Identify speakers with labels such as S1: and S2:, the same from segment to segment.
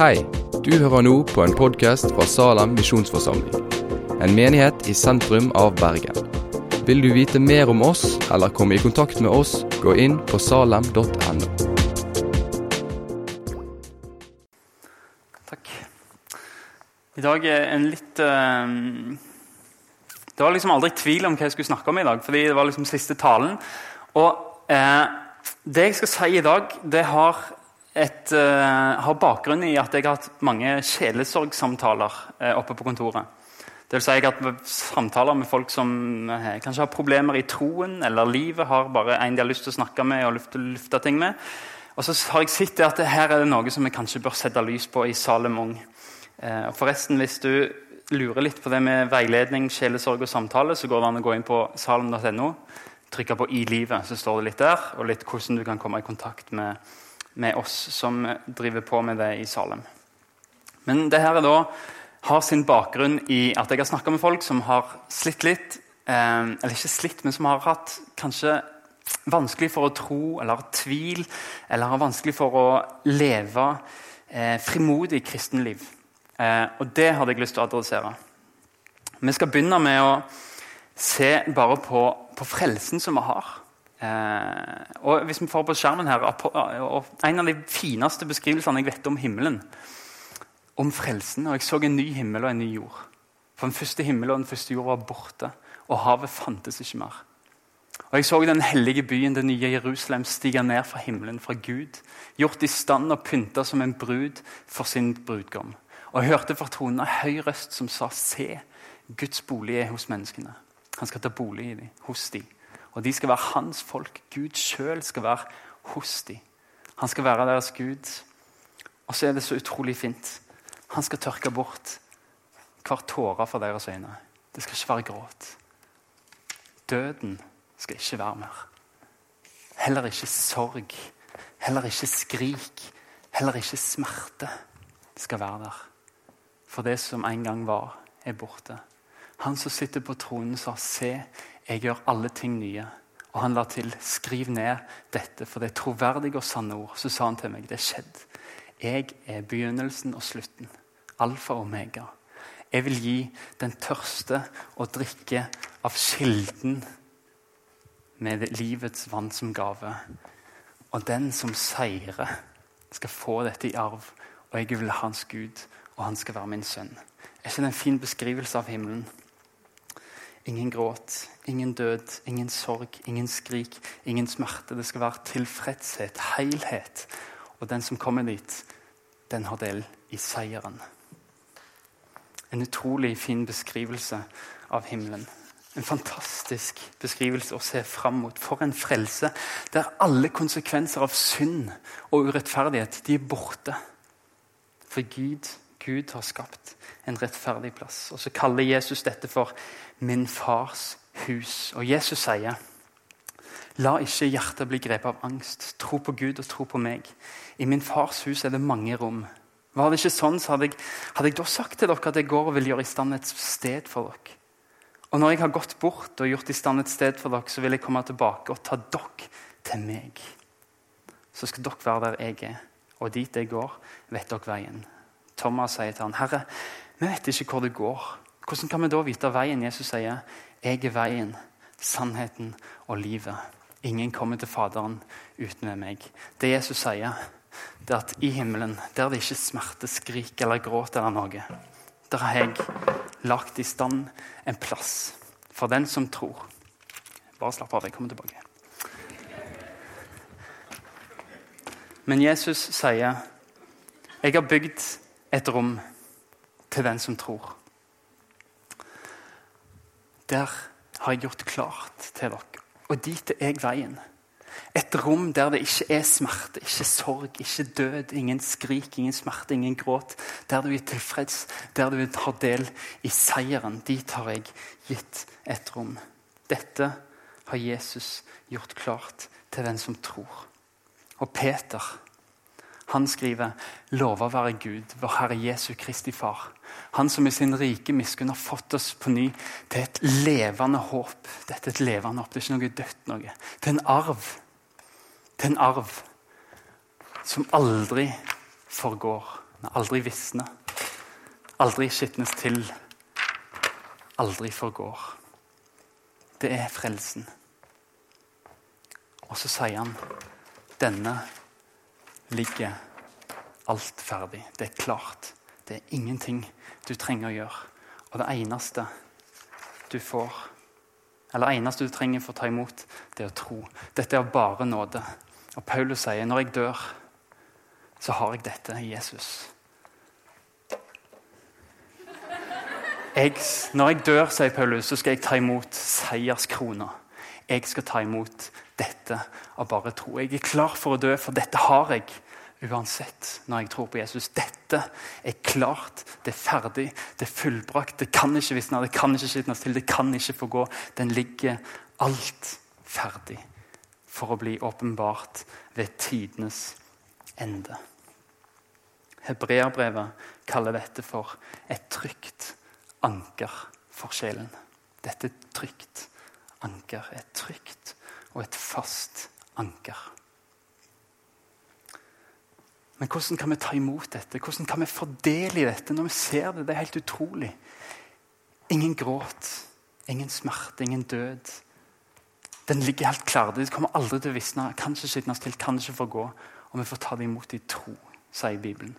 S1: Hei, du hører nå på en podkast fra Salem misjonsforsamling. En menighet i sentrum av Bergen. Vil du vite mer om oss eller komme i kontakt med oss, gå inn på salem.no.
S2: Takk. I dag er en litt uh, Det var liksom aldri tvil om hva jeg skulle snakke om i dag, fordi det var liksom siste talen. Og uh, det jeg skal si i dag, det har, et, uh, har bakgrunn i at jeg har hatt mange sjelesorgsamtaler uh, oppe på kontoret. Det vil si Jeg har hatt samtaler med folk som uh, kanskje har problemer i troen eller livet, har bare en de har lyst til å snakke med og lufte, lufte ting med. Og så har jeg sett at her er det noe som vi kanskje bør sette lys på i Salem Ung. Eh, og forresten, Hvis du lurer litt på det med veiledning, sjelesorg og samtale, så går det an å gå inn på salem.no, trykke på 'I livet', så står det litt der, og litt hvordan du kan komme i kontakt med, med oss som driver på med det i Salem. Men det her er da har sin bakgrunn i at jeg har snakka med folk som har slitt litt. Eh, eller ikke slitt, men som har hatt kanskje vanskelig for å tro eller har tvil. Eller har vanskelig for å leve eh, frimodig kristenliv. Eh, og det hadde jeg lyst til å adressere. Vi skal begynne med å se bare på, på frelsen som vi har. Eh, og hvis vi får på skjermen her, En av de fineste beskrivelsene jeg vet om himmelen, om frelsen. Og jeg så en ny himmel og en ny jord. For den første himmelen og den første jord var borte, og havet fantes ikke mer. Og Jeg så den hellige byen, det nye Jerusalem, stige ned fra himmelen, fra Gud. Gjort i stand og pynta som en brud for sin brudgom. Og jeg hørte fra tronen en høy røst som sa, Se, Guds bolig er hos menneskene. Han skal ta bolig i dem, hos dem. Og de skal være hans folk. Gud sjøl skal være hos dem. Han skal være deres Gud. Og så er det så utrolig fint. Han skal tørke bort hver tåre fra deres øyne. Det skal ikke være gråt. Døden skal ikke være mer. Heller ikke sorg. Heller ikke skrik. Heller ikke smerte skal være der. For det som en gang var, er borte. Han som sitter på tronen, sa 'Se, jeg gjør alle ting nye'. Og han la til 'Skriv ned dette, for det er troverdige og sanne ord'. Så sa han til meg 'Det er skjedd'. Jeg er begynnelsen og slutten alfa og omega. Jeg vil gi den tørste å drikke av kilden med livets vann som gave. Og den som seirer, skal få dette i arv, og jeg vil ha hans Gud, og han skal være min sønn. Er ikke det en fin beskrivelse av himmelen? Ingen gråt, ingen død, ingen sorg, ingen skrik, ingen smerte. Det skal være tilfredshet, helhet. Og den som kommer dit, den har del i seieren. En utrolig fin beskrivelse av himmelen. En fantastisk beskrivelse å se fram mot. For en frelse der alle konsekvenser av synd og urettferdighet de er borte. For Gud, Gud har skapt en rettferdig plass. Og Så kaller Jesus dette for 'min fars hus'. Og Jesus sier La ikke hjertet bli grepet av angst. Tro på Gud og tro på meg. I min fars hus er det mange rom. Var det ikke sånn, så hadde jeg, hadde jeg da sagt til dere at jeg går og vil gjøre i stand et sted for dere. Og når jeg har gått bort og gjort i stand et sted for dere, så vil jeg komme tilbake og ta dere til meg. Så skal dere være der jeg er. Og dit jeg går, vet dere veien. Thomas sier til han, 'Herre, vi vet ikke hvor det går.' Hvordan kan vi da vite veien? Jesus sier, 'Jeg er veien, sannheten og livet.' Ingen kommer til Faderen uten meg. Det Jesus sier, det er at i himmelen, der det ikke smerte, skrik eller gråt eller noe, der har jeg lagt i stand en plass for den som tror. Bare slapp av, jeg kommer tilbake. Men Jesus sier, 'Jeg har bygd et rom til den som tror'. Der har jeg gjort klart til dere, og dit er jeg veien. Et rom der det ikke er smerte, ikke sorg, ikke død, ingen skrik, ingen smerte, ingen gråt. Der du er tilfreds, der du tar del i seieren. Dit har jeg gitt et rom. Dette har Jesus gjort klart til den som tror. Og Peter han skriver «Lova være Gud, vår Herre Jesu Kristi Far. Han som i sin rike miskunn har fått oss på ny til et levende håp. Dette er et levende håp, det er ikke noe dødt noe. Til en arv til en arv som aldri forgår, aldri visner, aldri skitnes til, aldri forgår. Det er frelsen. Og så sier han denne ligger alt ferdig. Det er klart. Det er ingenting du trenger å gjøre. Og det eneste du får, eller eneste du trenger for å ta imot, det er å tro. Dette er bare nåde. Og Paulus sier når jeg dør, så har jeg dette i Jesus. Jeg, når jeg dør, sier Paulus, så skal jeg ta imot seierskrona. Jeg skal ta imot dette av bare tro. Jeg er klar for å dø, for dette har jeg uansett når jeg tror på Jesus. Dette er klart, det er ferdig, det er fullbrakt. Det kan ikke visne, det kan ikke skitnes til, det kan ikke få gå. Den ligger alt ferdig for å bli åpenbart ved tidenes ende. Hebreerbrevet kaller dette for et trygt anker for sjelen. Dette er et trygt anker. Et trygt og et fast anker. Men hvordan kan vi ta imot dette? Hvordan kan vi fordele i dette når vi ser det? Det er helt utrolig. Ingen gråt, ingen smerte, ingen død. Den ligger helt klar. Det kommer aldri til å visne. Kan ikke skitnes til, kan ikke forgå. Og vi får ta det imot i tro, sier Bibelen.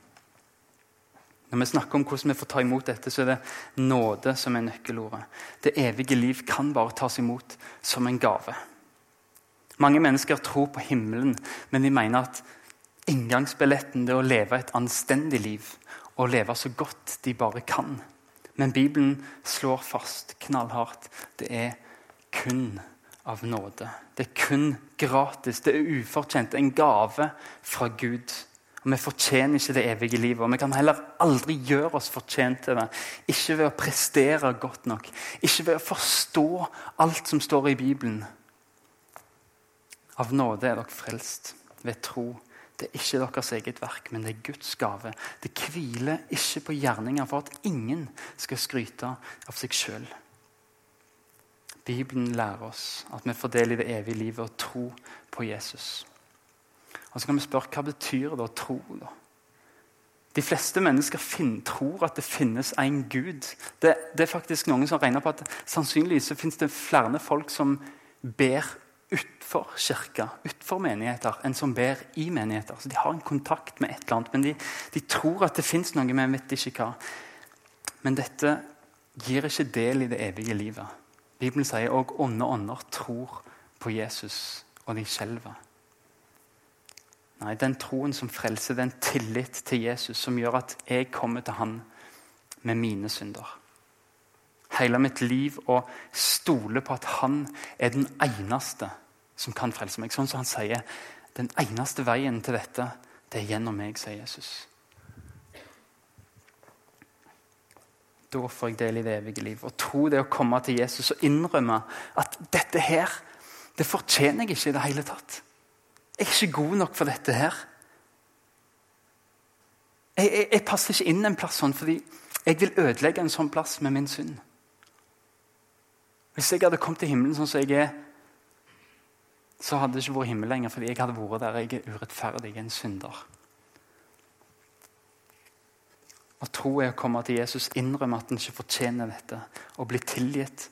S2: Når vi snakker om hvordan vi får ta imot dette, så er det nåde som er nøkkelordet. Det evige liv kan bare tas imot som en gave. Mange mennesker tror på himmelen, men de mener at inngangsbilletten er å leve et anstendig liv og leve så godt de bare kan. Men Bibelen slår fast knallhardt det er kun av nåde. Det er kun gratis. Det er ufortjent. En gave fra Gud. Og Vi fortjener ikke det evige livet. Og vi kan heller aldri gjøre oss fortjent til det. Ikke ved å prestere godt nok. Ikke ved å forstå alt som står i Bibelen. Av nåde er dere frelst ved tro. Det er ikke deres eget verk, men det er Guds gave. Det hviler ikke på gjerninger for at ingen skal skryte av seg sjøl. Bibelen lærer oss at vi får del i det evige livet og tro på Jesus. Og så kan vi spørre hva betyr det å tro? da? De fleste mennesker finner, tror at det finnes en Gud. Det, det, er faktisk noen som regner på at sannsynligvis så finnes det flere folk som ber utfor kirka, utfor menigheter, enn som ber i menigheter. Så De har en kontakt med et eller annet, men de, de tror at det fins noe, men vet ikke hva. Men dette gir ikke del i det evige livet. Bibelen sier òg onde ånder tror på Jesus, og de skjelver. Nei, den troen som frelser, den tillit til Jesus som gjør at jeg kommer til han med mine synder. Hele mitt liv og stole på at han er den eneste som kan frelse meg. Sånn som han sier, den eneste veien til dette, det er gjennom meg, sier Jesus. Da får jeg del i det evige liv. Og tro det å komme til Jesus og innrømme at dette her, det fortjener jeg ikke i det hele tatt. Jeg er ikke god nok for dette her. Jeg, jeg, jeg passer ikke inn en plass sånn fordi jeg vil ødelegge en sånn plass med min synd. Hvis jeg hadde kommet til himmelen sånn som jeg er, så hadde det ikke vært himmel lenger, fordi jeg hadde vært der jeg er urettferdig, en synder. Å tro er å komme til Jesus, innrømme at en ikke fortjener dette, og bli tilgitt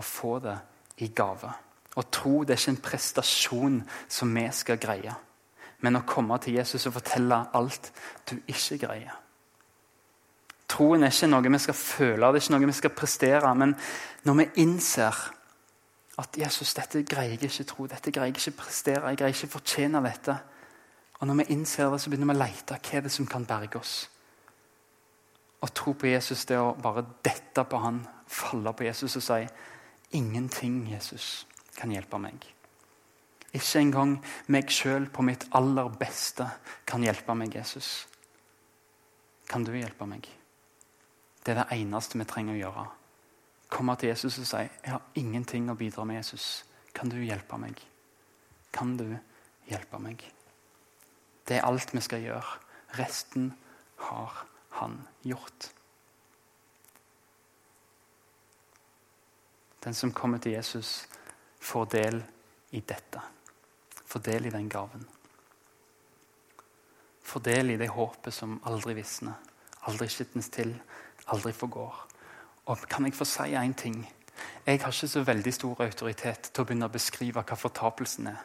S2: og få det i gave. Å tro det er ikke en prestasjon som vi skal greie, men å komme til Jesus og fortelle alt du ikke greier. Troen er ikke noe vi skal føle, det er ikke noe vi skal prestere. Men når vi innser at Jesus, dette greier jeg ikke tro, dette greier jeg ikke prestere, jeg greier ikke fortjene dette. Og når vi innser det, så begynner vi å lete hva det som kan berge oss. Å tro på Jesus det er å bare dette på han, falle på Jesus og si ingenting, Jesus kan hjelpe meg. Ikke engang meg sjøl på mitt aller beste kan hjelpe meg, Jesus. Kan du hjelpe meg? Det er det eneste vi trenger å gjøre. Komme til Jesus og si 'Jeg har ingenting å bidra med, Jesus. Kan du hjelpe meg?' Kan du hjelpe meg? Det er alt vi skal gjøre. Resten har han gjort. Den som kommer til Jesus, får del i dette. Får del i den gaven. får del i det håpet som aldri visner, aldri skitnes til, aldri forgår. Og kan jeg få si én ting? Jeg har ikke så veldig stor autoritet til å begynne å beskrive hva fortapelsen er.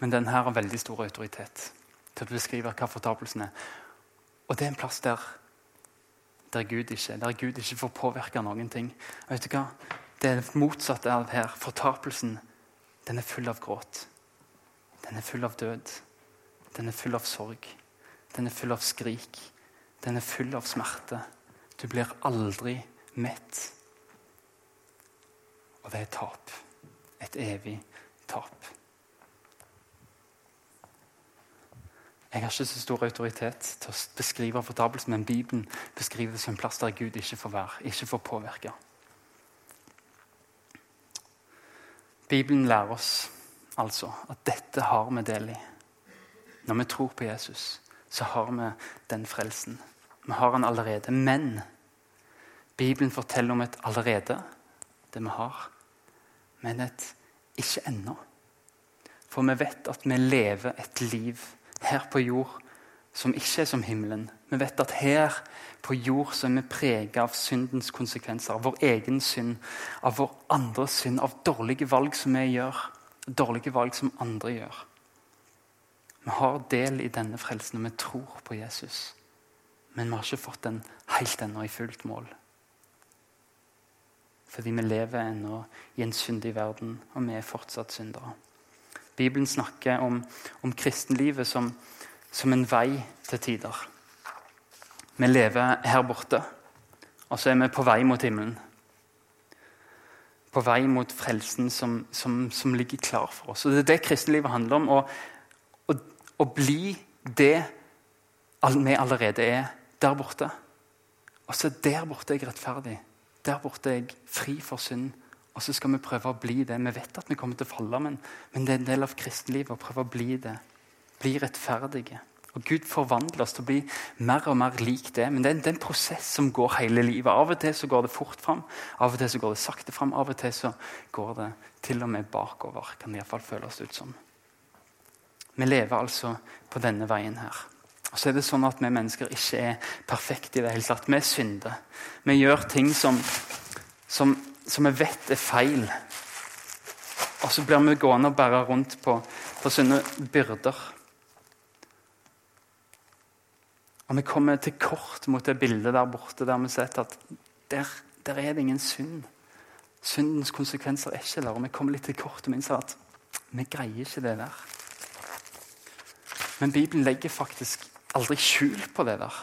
S2: Men denne har veldig stor autoritet til å beskrive hva fortapelsen er. Og det er en plass der, der Gud ikke der Gud ikke får påvirke noen ting. Vet du hva? Det er motsatte av her. Fortapelsen den er full av gråt. Den er full av død. Den er full av sorg. Den er full av skrik. Den er full av smerte. Du blir aldri mett. Og det er tap. Et evig tap. Jeg har ikke så stor autoritet til å beskrive fortapelsen, men Bibelen beskriver det som en plass der Gud ikke får være, ikke får påvirke. Bibelen lærer oss altså at dette har vi del i. Når vi tror på Jesus, så har vi den frelsen. Vi har den allerede. Men Bibelen forteller om et allerede, det vi har, men et ikke ennå. For vi vet at vi lever et liv her på jord som ikke er som himmelen. Vi vet at her på jord så er vi preget av syndens konsekvenser. Av vår egen synd, av vår andres synd, av dårlige valg som vi gjør. Dårlige valg som andre gjør. Vi har del i denne frelsen, og vi tror på Jesus. Men vi har ikke fått den helt ennå i fullt mål. Fordi vi lever ennå i en syndig verden, og vi er fortsatt syndere. Bibelen snakker om, om kristenlivet som, som en vei til tider. Vi lever her borte, og så er vi på vei mot himmelen. På vei mot frelsen som, som, som ligger klar for oss. Og Det er det kristenlivet handler om. Å, å, å bli det vi allerede er der borte. Og så der borte er jeg rettferdig. Der borte er jeg fri for synd. Og så skal vi prøve å bli det. Vi vet at vi kommer til å falle, men, men det er en del av kristenlivet å prøve å bli det. Bli rettferdige. Og Gud forvandler oss til å bli mer og mer lik det. Men det er, en prosess som går hele livet. Av og til så går det fort fram, av og til så går det sakte fram. Av og til så går det til og med bakover, kan det iallfall føles ut som. Vi lever altså på denne veien her. Og så er det sånn at Vi mennesker ikke er perfekte i det hele tatt. Vi synder. Vi gjør ting som, som, som vi vet er feil. Og så blir vi gående og bære rundt på, på sånne byrder. Og vi kommer til kort mot det bildet der borte der vi ser at der, der er det ingen synd. Syndens konsekvenser er ikke der. Og vi kommer litt til kort og innser at vi greier ikke det der. Men Bibelen legger faktisk aldri skjul på det der.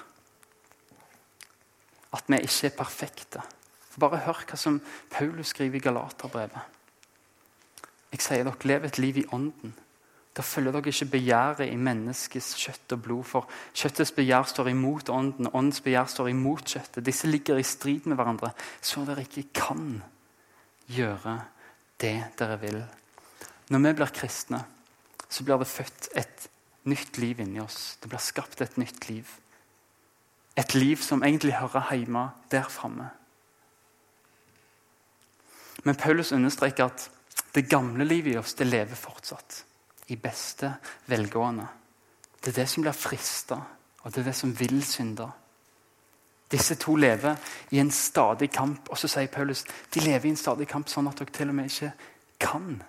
S2: At vi ikke er perfekte. Bare hør hva som Paulus skriver i Galaterbrevet. Jeg sier dere, lev et liv i ånden. Da følger dere ikke begjæret i menneskets kjøtt og blod. For kjøttets begjær står imot ånden, åndens begjær står imot kjøttet. Disse ligger i strid med hverandre, så dere ikke kan gjøre det dere vil. Når vi blir kristne, så blir det født et nytt liv inni oss. Det blir skapt et nytt liv. Et liv som egentlig hører hjemme der framme. Men Paulus understreker at det gamle livet i oss det lever fortsatt i beste velgående. Det er det som blir frista, og det er det som vil synde. Disse to lever i en stadig kamp. Og så sier Paulus de lever i en stadig kamp sånn at dere til og med ikke kan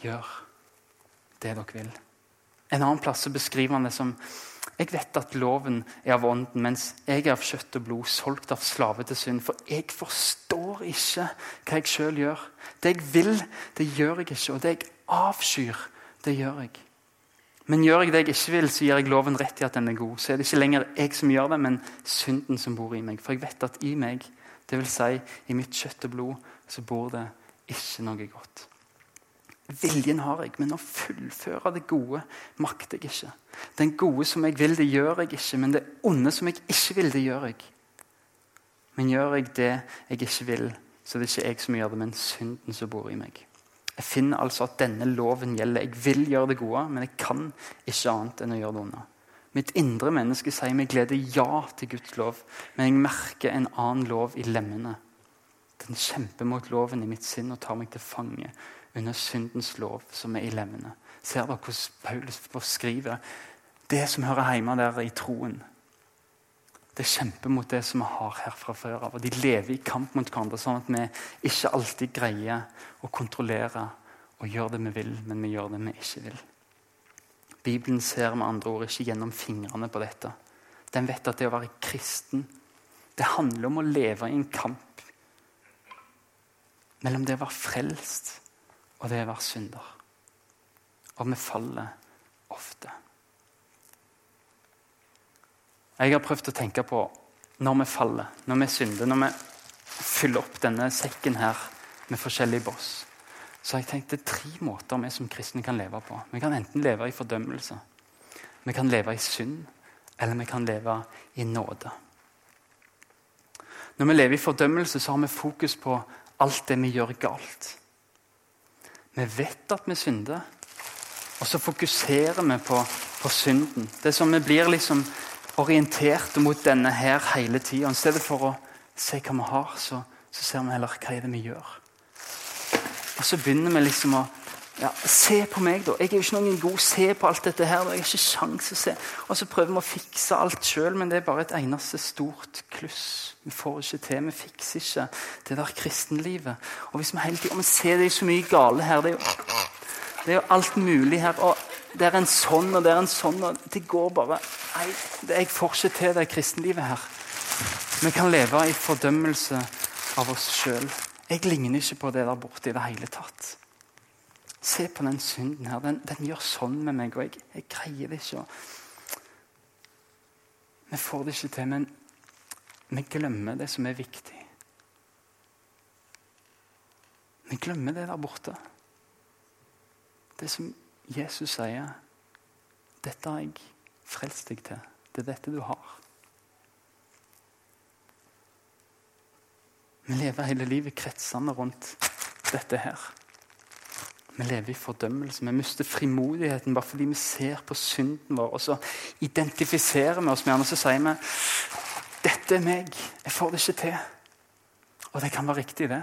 S2: gjøre det dere vil. En annen plass beskriver han det som jeg vet at loven er av ånden, mens jeg er av kjøtt og blod, solgt av slave til synd. For jeg forstår ikke hva jeg sjøl gjør. Det jeg vil, det gjør jeg ikke. Og det jeg avskyr, det gjør jeg. Men gjør jeg det jeg ikke vil, så gir jeg loven rett i at den er god. Så er det ikke lenger jeg som gjør det, men synden som bor i meg. For jeg vet at i meg, dvs. Si, i mitt kjøtt og blod, så bor det ikke noe godt. Viljen har jeg, men å fullføre det gode makter jeg ikke. Den gode som jeg vil, det gjør jeg ikke. Men det onde som jeg ikke vil, det gjør jeg. Men gjør jeg det jeg ikke vil, så det er ikke jeg som gjør det, men synden som bor i meg. Jeg finner altså at denne loven gjelder. Jeg vil gjøre det gode, men jeg kan ikke annet enn å gjøre det onde. Mitt indre menneske sier meg glede ja til Guds lov, men jeg merker en annen lov i lemmene. Den kjemper mot loven i mitt sinn og tar meg til fange under syndens lov som er i lemmene. Ser dere hvordan Paulus skriver det som hører hjemme der i troen, det kjemper mot det som vi har her fra før av. Og de lever i kamp mot hverandre, sånn at vi ikke alltid greier å kontrollere og gjøre det vi vil, men vi gjør det vi ikke vil. Bibelen ser med andre ord ikke gjennom fingrene på dette. Den vet at det å være kristen det handler om å leve i en kamp mellom det å være frelst og det er å være synder. Og vi faller ofte. Jeg har prøvd å tenke på når vi faller, når vi synder, når vi fyller opp denne sekken her med forskjellige boss, så har jeg tenkt det er tre måter vi som kristne kan leve på. Vi kan enten leve i fordømmelse, vi kan leve i synd, eller vi kan leve i nåde. Når vi lever i fordømmelse, så har vi fokus på alt det vi gjør galt. Vi vet at vi synder, og så fokuserer vi på, på synden. Det er som vi blir liksom orientert mot denne her hele tida. I stedet for å se hva vi har, så, så, ser vi heller hva er det vi gjør. Og så begynner vi liksom å ja, Se på meg, da. Jeg er jo ikke noen god. Se på alt dette her. Jeg har ikke sjans å se. Og så prøver vi å fikse alt sjøl, men det er bare et eneste stort kluss. Vi får ikke til. Vi fikser ikke det der kristenlivet. Og hvis vi hele tiden, ser det er så mye gale her. Det er jo, det er jo alt mulig her. og det er en sånn og det er en sånn og Det går bare Nei, jeg får ikke til det kristenlivet her. Vi kan leve i fordømmelse av oss sjøl. Jeg ligner ikke på det der borte i det hele tatt. Se på den synden her. Den, den gjør sånn med meg, og jeg, jeg greier det ikke. Vi får det ikke til, men vi glemmer det som er viktig. Vi glemmer det der borte. Det som Jesus sier dette har jeg frelst deg til. Det er dette du har. Vi lever hele livet kretsende rundt dette her. Vi lever i fordømmelse. Vi mister frimodigheten bare fordi vi ser på synden vår. Og så identifiserer vi oss med den og så sier vi dette er meg. Jeg får det ikke til. Og det kan være riktig, det.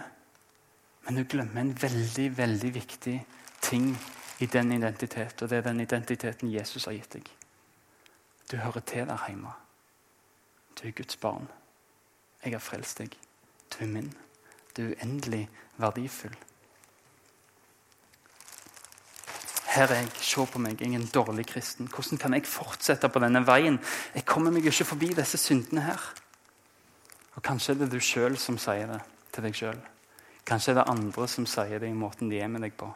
S2: Men du glemmer en veldig, veldig viktig ting i den identiteten, og det er den identiteten Jesus har gitt deg. Du hører til der hjemme. Du er Guds barn. Jeg har frelst deg. Du er min. Du er uendelig verdifull. Her er jeg, se på meg, jeg er en dårlig kristen. Hvordan kan jeg fortsette på denne veien? Jeg kommer meg ikke forbi disse syndene her. Og Kanskje er det du sjøl som sier det til deg sjøl. Kanskje er det andre som sier det i måten de er med deg på.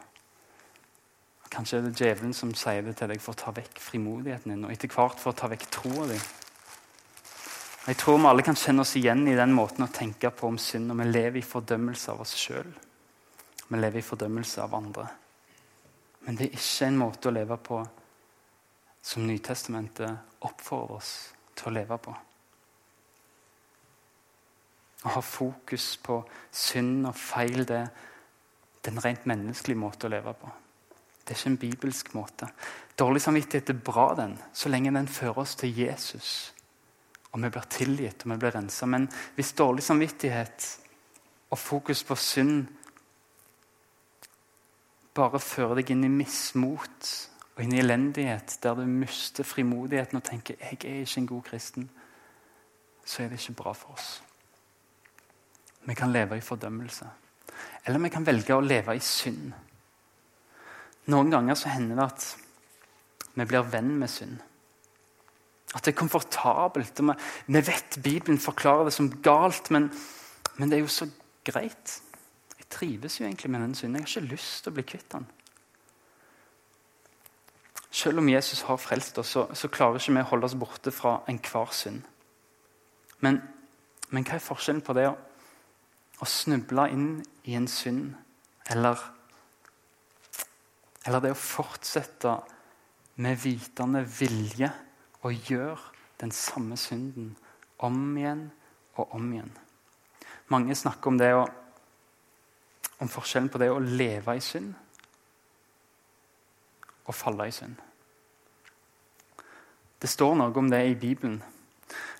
S2: Kanskje er det djevelen som sier det til deg for å ta vekk frimodigheten din, og etter hvert for å ta vekk troa di. Jeg tror vi alle kan kjenne oss igjen i den måten å tenke på om synd Og vi lever i fordømmelse av oss sjøl. Vi lever i fordømmelse av andre. Men det er ikke en måte å leve på som Nytestamentet oppfordrer oss til å leve på. Å ha fokus på synd og feil, det er en rent menneskelig måte å leve på. Det er ikke en bibelsk måte. Dårlig samvittighet er bra, den, så lenge den fører oss til Jesus. Og vi blir tilgitt og vi blir rensa. Men hvis dårlig samvittighet og fokus på synd bare fører deg inn i mismot og inn i elendighet, der du mister frimodigheten og tenker 'jeg er ikke en god kristen', så er det ikke bra for oss. Vi kan leve i fordømmelse. Eller vi kan velge å leve i synd. Noen ganger så hender det at vi blir venn med synd. At det er komfortabelt. Vi, vet Bibelen forklarer det som galt, men, men, det er jo så greit. Trives jo egentlig med den synden. Jeg har ikke lyst til å bli kvitt den. Selv om Jesus har frelst oss, så, så klarer ikke vi å holde oss borte fra enhver synd. Men, men, hva er forskjellen på det å, å snuble inn i en synd eller eller det å fortsette med vitende vilje å gjøre den samme synden om igjen og om igjen. Mange snakker om, det å, om forskjellen på det å leve i synd og falle i synd. Det står noe om det i Bibelen.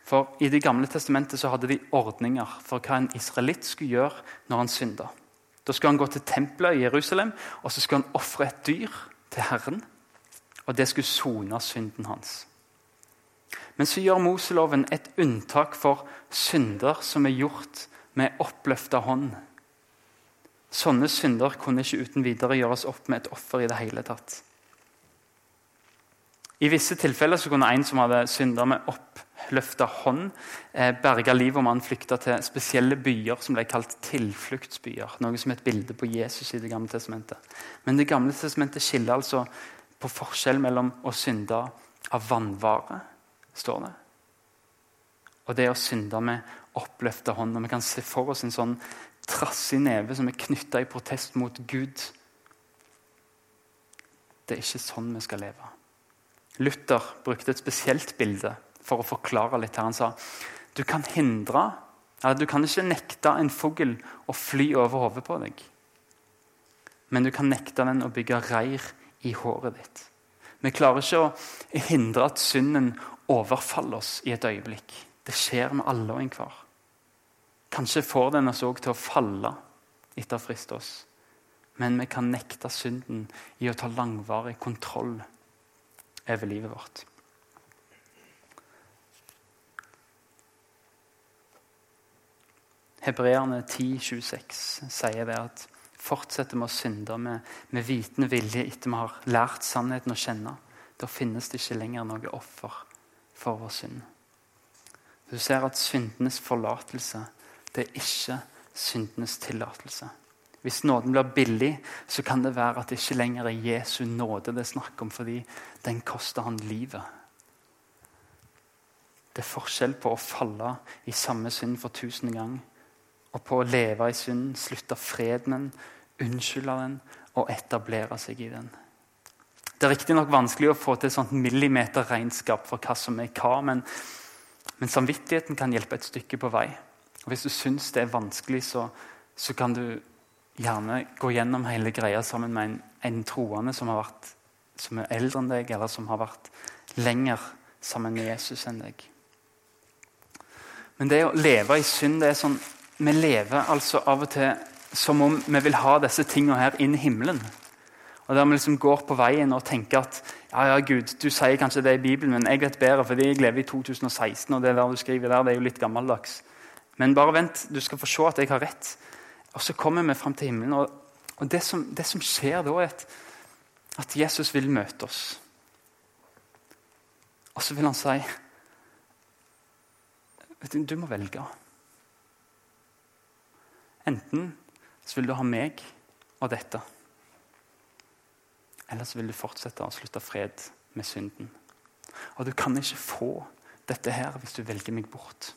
S2: For I Det gamle testamentet så hadde de ordninger for hva en israelitt skulle gjøre når han synda. Da skulle han gå til tempelet i Jerusalem og så skulle han ofre et dyr til Herren. Og det skulle sone synden hans. Men så gjør Moseloven et unntak for synder som er gjort med oppløfta hånd. Sånne synder kunne ikke uten videre gjøres opp med et offer i det hele tatt. I visse tilfeller så kunne en som hadde synda med oppløfta hånd, eh, berge livet om han flykta til spesielle byer som ble kalt tilfluktsbyer. Noe som er et bilde på Jesus i Det gamle testamentet. Men Det gamle testamentet skiller altså på forskjell mellom å synde av vannvare, står det, og det å synde med oppløfta hånd. Og Vi kan se for oss en sånn trassig neve som er knytta i protest mot Gud. Det er ikke sånn vi skal leve. Luther brukte et spesielt bilde for å forklare litt. her. Han sa du kan hindre, eller du kan ikke nekte en fugl å fly over hodet på deg. Men du kan nekte den å bygge reir i håret ditt. Vi klarer ikke å hindre at synden overfaller oss i et øyeblikk. Det skjer med alle og enhver. Kanskje får den oss òg til å falle etter å friste oss. Men vi kan nekte synden i å ta langvarig kontroll over livet vårt. Hebreerne 10,26 sier det at fortsetter vi å synde med, med vitende vilje etter vi har lært sannheten å kjenne, da finnes det ikke lenger noe offer for vår synd. Du ser at syndenes forlatelse det er ikke syndenes tillatelse. Hvis nåden blir billig, så kan det være at det ikke lenger er Jesu nåde det er snakk om, fordi den koster han livet. Det er forskjell på å falle i samme synd for tusen gang og på å leve i synd, slutte fred med den, unnskylde den og etablere seg i den. Det er riktignok vanskelig å få til et sånt millimeterregnskap for hva som er hva, men, men samvittigheten kan hjelpe et stykke på vei. Og Hvis du syns det er vanskelig, så, så kan du gjerne gå gjennom hele greia sammen med en, en troende som, vært, som, er eldre enn deg, eller som har vært lenger sammen med Jesus enn deg. Men det å leve i synd det er sånn, Vi lever altså av og til som om vi vil ha disse tingene her inn i himmelen. Og Der vi liksom går på veien og tenker at ja, ja, Gud, du sier kanskje det i Bibelen, men jeg vet bedre, fordi jeg lever i 2016, og det der du skriver der, det er jo litt gammeldags. Men bare vent, du skal få se at jeg har rett. Og så kommer vi fram til himmelen. Og, og det, som, det, som, skjer da, er at, at, Jesus vil møte oss. Og så vil han si du, du må velge. Enten så vil du ha meg og dette. Eller så vil du fortsette å slutte fred med synden. Og du kan ikke få dette her hvis du velger meg bort.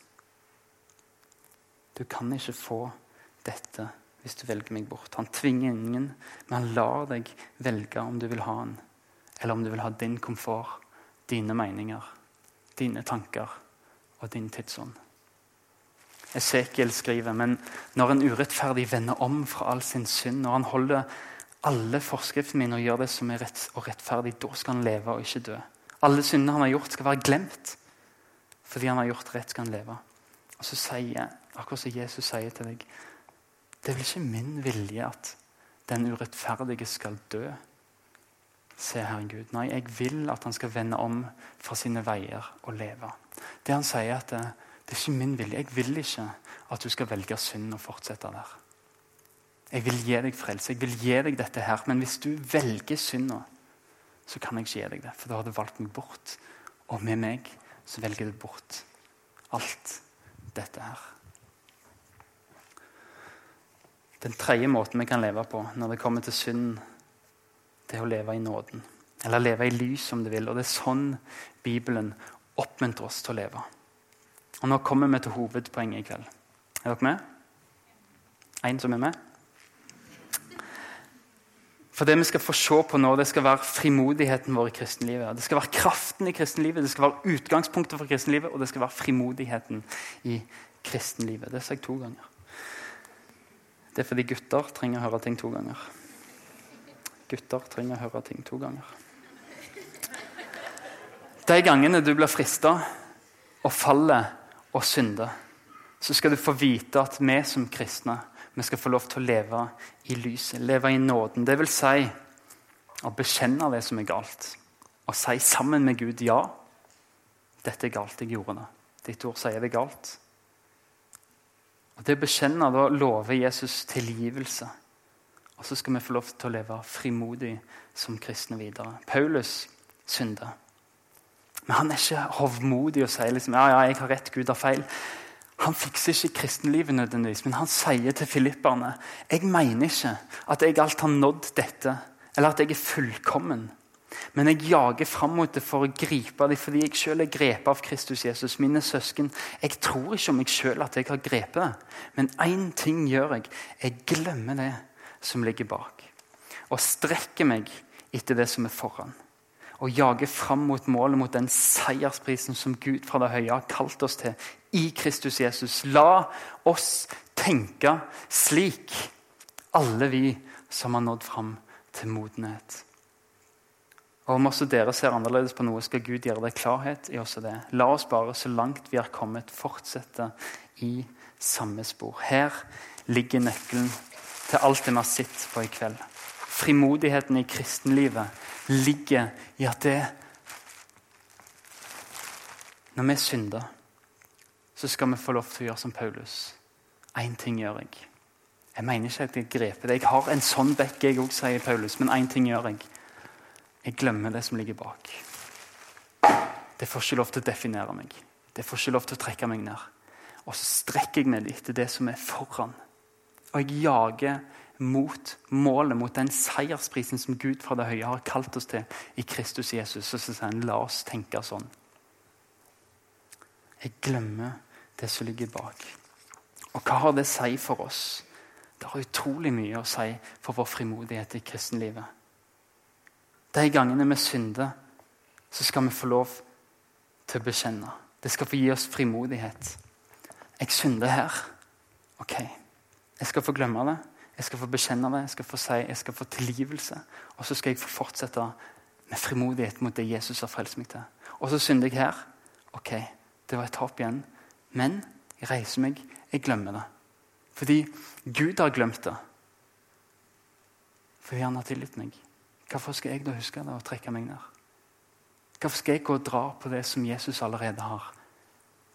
S2: Du kan ikke få dette hvis du velger meg bort. Han tvinger ingen, men han lar deg velge om du vil ha han, eller om du vil ha din komfort, dine meninger, dine tanker og din tidsånd. Esekiel skriver men når en urettferdig vender om fra all sin synd, når han holder alle forskriftene mine og gjør det som er rett og rettferdig, da skal han leve og ikke dø. Alle syndene han har gjort, skal være glemt. Fordi han har gjort rett, skal han leve. Og så sier, akkurat som Jesus sier til deg det er vel ikke min vilje at den urettferdige skal dø. Se, Herren Gud. Nei, jeg vil at han skal vende om fra sine veier og leve. Det han sier at det, det er ikke min vilje. Jeg vil ikke at du skal velge synd og fortsette der. Jeg vil gi deg frelse, jeg vil gi deg dette her. Men hvis du velger synda, så kan jeg ikke gi deg det. For da har du valgt meg bort. Og med meg så velger du bort alt dette her. Den tredje måten vi kan leve på når det kommer til synd, det er å leve i nåden. Eller leve i lys, om du vil. Og det er sånn Bibelen oppmuntrer oss til å leve. Og Nå kommer vi til hovedpoenget i kveld. Er dere med? En som er med? For det vi skal få se på nå, det skal være frimodigheten vår i kristenlivet. Det skal være kraften i kristenlivet, det skal være utgangspunktet for kristenlivet, og det skal være frimodigheten i kristenlivet. Det sa jeg to ganger. Det er fordi gutter trenger å høre ting to ganger. Gutter trenger å høre ting to ganger. De gangene du blir frista og faller og synder, så skal du få vite at vi som kristne vi skal få lov til å leve i lyset, leve i nåden. Det vil si å bekjenne det som er galt. Og si sammen med Gud ja, dette er galt, jeg gjorde det. Ditt ord sier det er galt. Og Det å bekjenne, da lover Jesus tilgivelse. Og så skal vi få lov til å leve frimodig som kristne videre. Paulus synder. Men han er ikke hovmodig og sier liksom, ja, ja, jeg har rett, Gud har feil. Han fikser ikke kristenlivet nødvendigvis, men han sier til filipperne jeg mener ikke at jeg alt har nådd dette, eller at jeg er fullkommen. Men jeg jager fram mot det for å gripe dem, fordi jeg selv er grepet av Kristus Jesus. Mine søsken, Jeg tror ikke om meg selv at jeg har grepet det, men én ting gjør jeg. Jeg glemmer det som ligger bak, og strekker meg etter det som er foran og jager fram mot målet, mot den seiersprisen som Gud fra det høye har kalt oss til i Kristus Jesus. La oss tenke slik, alle vi som har nådd fram til modenhet. Og Om også dere ser annerledes på noe, skal Gud gjøre det klarhet i også det. La oss bare, så langt vi har kommet, fortsette i samme spor. Her ligger nøkkelen til alt det vi har sett på i kveld. Frimodigheten i kristenlivet ligger i at det Når vi synder, så skal vi få lov til å gjøre som Paulus. Én ting gjør jeg. Jeg mener ikke at jeg greper det. Jeg har en sånn bekk, jeg òg, sier Paulus, men én ting gjør jeg. Jeg glemmer det som ligger bak. Det får ikke lov til å definere meg. Det får ikke lov til å trekke meg ned. Og så strekker jeg meg etter det som er foran. Og jeg jager mot målet, mot den seiersprisen som Gud fra det høye har kalt oss til i Kristus Jesus. Så sier han, la oss tenke sånn. Jeg glemmer det som ligger bak. Og hva har det å si for oss? Det har utrolig mye å si for vår frimodighet i kristenlivet. De gangene vi synder, så skal vi få lov til å bekjenne. Det skal få gi oss frimodighet. Jeg synder her. Ok, jeg skal få glemme det. Jeg skal få bekjenne det, jeg skal få si, jeg skal få tilgivelse. Og så skal jeg få fortsette med frimodighet mot det Jesus har frelst meg til. Og så synder jeg her. Ok, det var et håp igjen. Men jeg reiser meg, jeg glemmer det. Fordi Gud har glemt det. Fordi han har tilgitt meg. Hvorfor skal jeg da huske det og trekke meg ned? Hvorfor skal jeg gå og dra på det som Jesus allerede har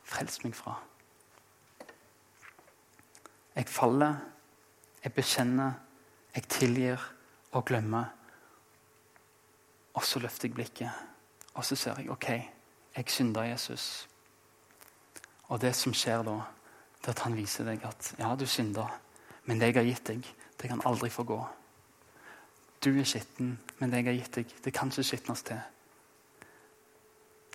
S2: frelst meg fra? Jeg faller jeg bekjenner, jeg tilgir og glemmer. Og så løfter jeg blikket, og så ser jeg OK, jeg synda Jesus. Og det som skjer da, det er at han viser deg at ja, du synda, men det jeg har gitt deg, det kan aldri få gå. Du er skitten, men det jeg har gitt deg, det kan ikke skitnes til.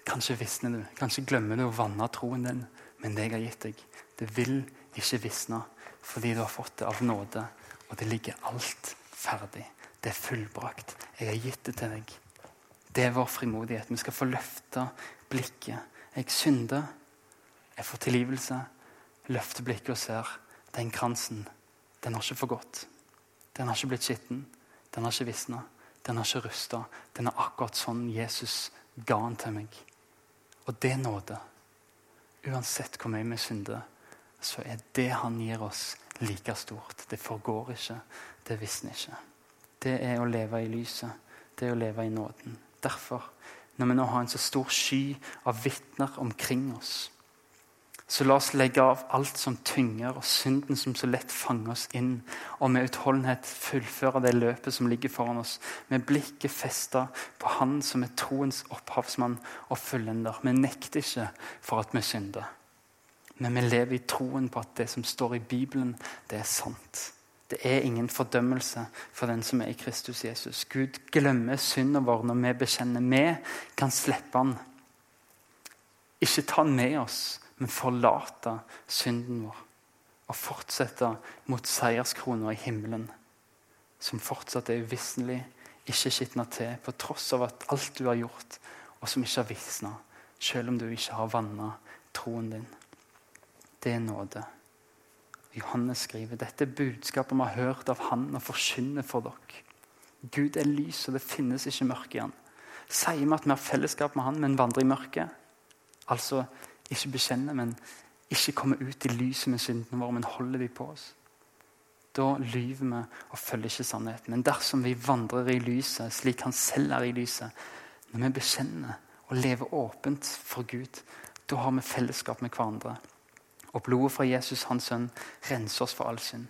S2: Kanskje visner du, kanskje glemmer du å vanne troen din, men det jeg har gitt deg, det vil ikke visne fordi du har fått det av nåde, og det ligger alt ferdig. Det er fullbrakt. Jeg har gitt det til deg. Det er vår frimodighet. Vi skal få løfte blikket. Jeg synder. Jeg får tilgivelse. Løfter blikket og ser den kransen. Den har ikke forgått. Den har ikke blitt skitten. Den har ikke visna. Den har ikke rusta. Den er akkurat sånn Jesus ga den til meg. Og det er nåde. Uansett hvor mye vi synder, så er det han gir oss, like stort. Det forgår ikke, det visner ikke. Det er å leve i lyset. Det er å leve i nåden. Derfor, når vi nå har en så stor sky av vitner omkring oss, så la oss legge av alt som tynger, og synden som så lett fanger oss inn, og med utholdenhet fullføre det løpet som ligger foran oss, med blikket festa på Han som er troens opphavsmann og fullender. Vi nekter ikke for at vi synder. Men vi lever i troen på at det som står i Bibelen, det er sant. Det er ingen fordømmelse for den som er i Kristus Jesus. Gud glemmer synden vår når vi bekjenner. Vi kan slippe han. Ikke ta han med oss, men forlate synden vår. Og fortsette mot seierskrona i himmelen, som fortsatt er uvisnelig, ikke skitna til, på tross av at alt du har gjort, og som ikke har visna, selv om du ikke har vanna troen din. Det er nåde. Johannes skriver dette er budskapet vi har hørt av Han og forkynner for dere. Gud er lys, og det finnes ikke mørke i Han. Sier vi at vi har fellesskap med Han, men vandrer i mørket? Altså ikke bekjenne, men ikke komme ut i lyset med syndene våre, men holder de på oss. Da lyver vi og følger ikke sannheten. Men dersom vi vandrer i lyset slik Han selv er i lyset, når vi bekjenner og lever åpent for Gud. Da har vi fellesskap med hverandre. Og blodet fra Jesus, hans sønn, renser oss for all synd.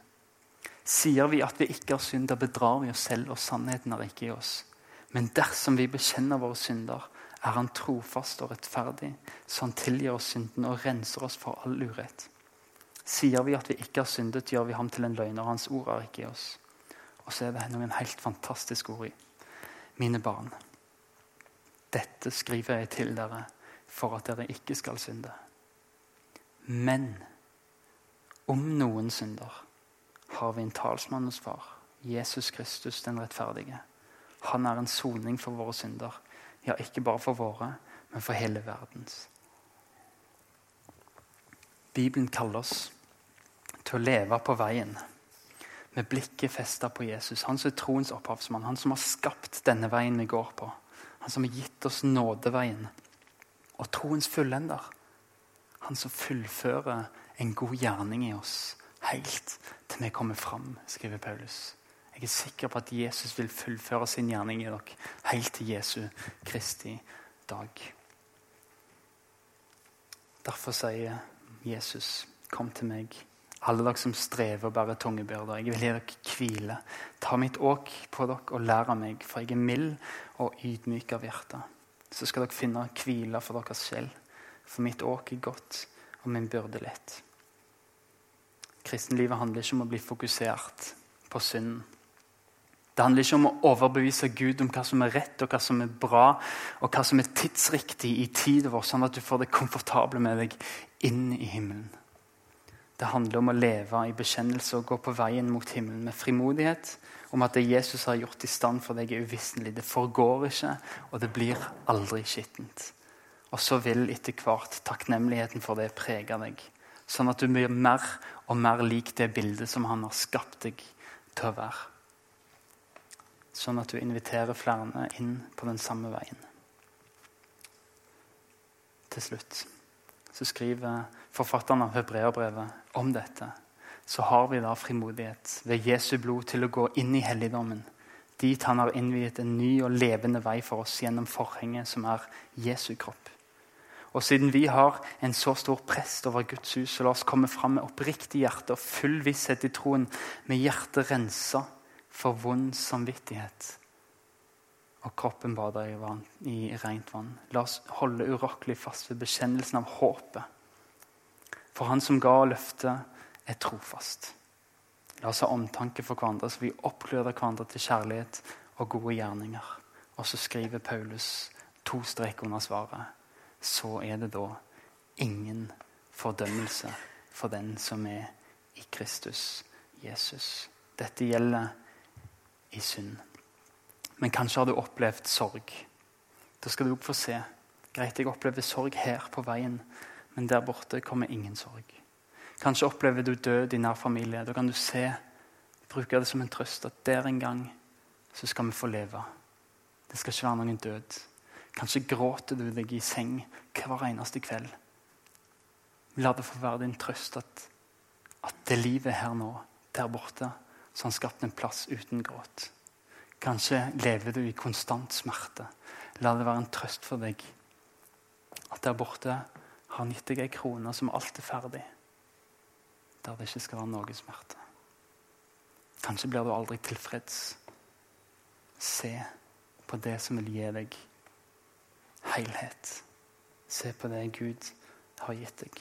S2: Sier vi at vi ikke har synd, da bedrar vi oss selv, og sannheten er ikke i oss. Men dersom vi bekjenner våre synder, er Han trofast og rettferdig, så Han tilgir oss synden og renser oss for all urett. Sier vi at vi ikke har syndet, gjør vi ham til en løgner. Hans ord er ikke i oss. Og så er det noen helt fantastiske ord i. Mine barn, dette skriver jeg til dere for at dere ikke skal synde. Men om noen synder, har vi en talsmann hos Far, Jesus Kristus den rettferdige. Han er en soning for våre synder. Ja, ikke bare for våre, men for hele verdens. Bibelen kaller oss til å leve på veien med blikket festa på Jesus. Han som er troens opphavsmann, han som har skapt denne veien vi går på. Han som har gitt oss nådeveien og troens fullender. Han som fullfører en god gjerning i oss helt til vi kommer fram, skriver Paulus. Jeg er sikker på at Jesus vil fullføre sin gjerning i dere helt til Jesu Kristi dag. Derfor sier Jesus, 'Kom til meg, alle dere som strever og bærer tunge byrder.' 'Jeg vil gi dere hvile. Ta mitt åk på dere og lær av meg, for jeg er mild og ydmyk av hjerte.' Så skal dere finne hvile for deres sjel, for mitt åk er godt og min byrde lett. Kristenlivet handler ikke om å bli fokusert på synden. Det handler ikke om å overbevise Gud om hva som er rett og hva som er bra, og hva som er tidsriktig i tiden vår, sånn at du får det komfortable med deg inn i himmelen. Det handler om å leve i bekjennelse og gå på veien mot himmelen med frimodighet om at det Jesus har gjort i stand for deg, er uvisselig. Det forgår ikke, og det blir aldri skittent. Og så vil etter hvert takknemligheten for det prege deg, sånn at du blir mer og mer lik det bildet som han har skapt deg til å være sånn at du inviterer flere inn på den samme veien. Til slutt så skriver forfatteren av hebreerbrevet om dette. Så har vi da frimodighet ved Jesu blod til å gå inn i helligdommen. Dit han har innviet en ny og levende vei for oss gjennom forhenget som er Jesu kropp. Og siden vi har en så stor prest over Guds hus, så la oss komme fram med oppriktig hjerte og full visshet i troen, med hjertet rensa for vond samvittighet. Og kroppen bader i, vann, i rent vann. La oss holde urokkelig fast ved bekjennelsen av håpet. For Han som ga løftet, er trofast. La oss ha omtanke for hverandre, så vi oppgløder hverandre til kjærlighet og gode gjerninger. Og så skriver Paulus to strek under svaret. Så er det da ingen fordømmelse for den som er i Kristus Jesus. Dette gjelder i synd. Men kanskje har du opplevd sorg. Da skal du òg få se. Greit, jeg opplever sorg her på veien, men der borte kommer ingen sorg. Kanskje opplever du død i nær familie. Da kan du se, bruke det som en trøst, at der en gang så skal vi få leve. Det skal ikke være noen død. Kanskje gråter du deg i seng hver eneste kveld. La det få være din trøst at, at det livet her nå, der borte, så han skapte en plass uten gråt. Kanskje lever du i konstant smerte. La det være en trøst for deg at der borte har han gitt deg ei krone som alt er ferdig, der det ikke skal være noe smerte. Kanskje blir du aldri tilfreds. Se på det som vil gi deg helhet. Se på det Gud har gitt deg.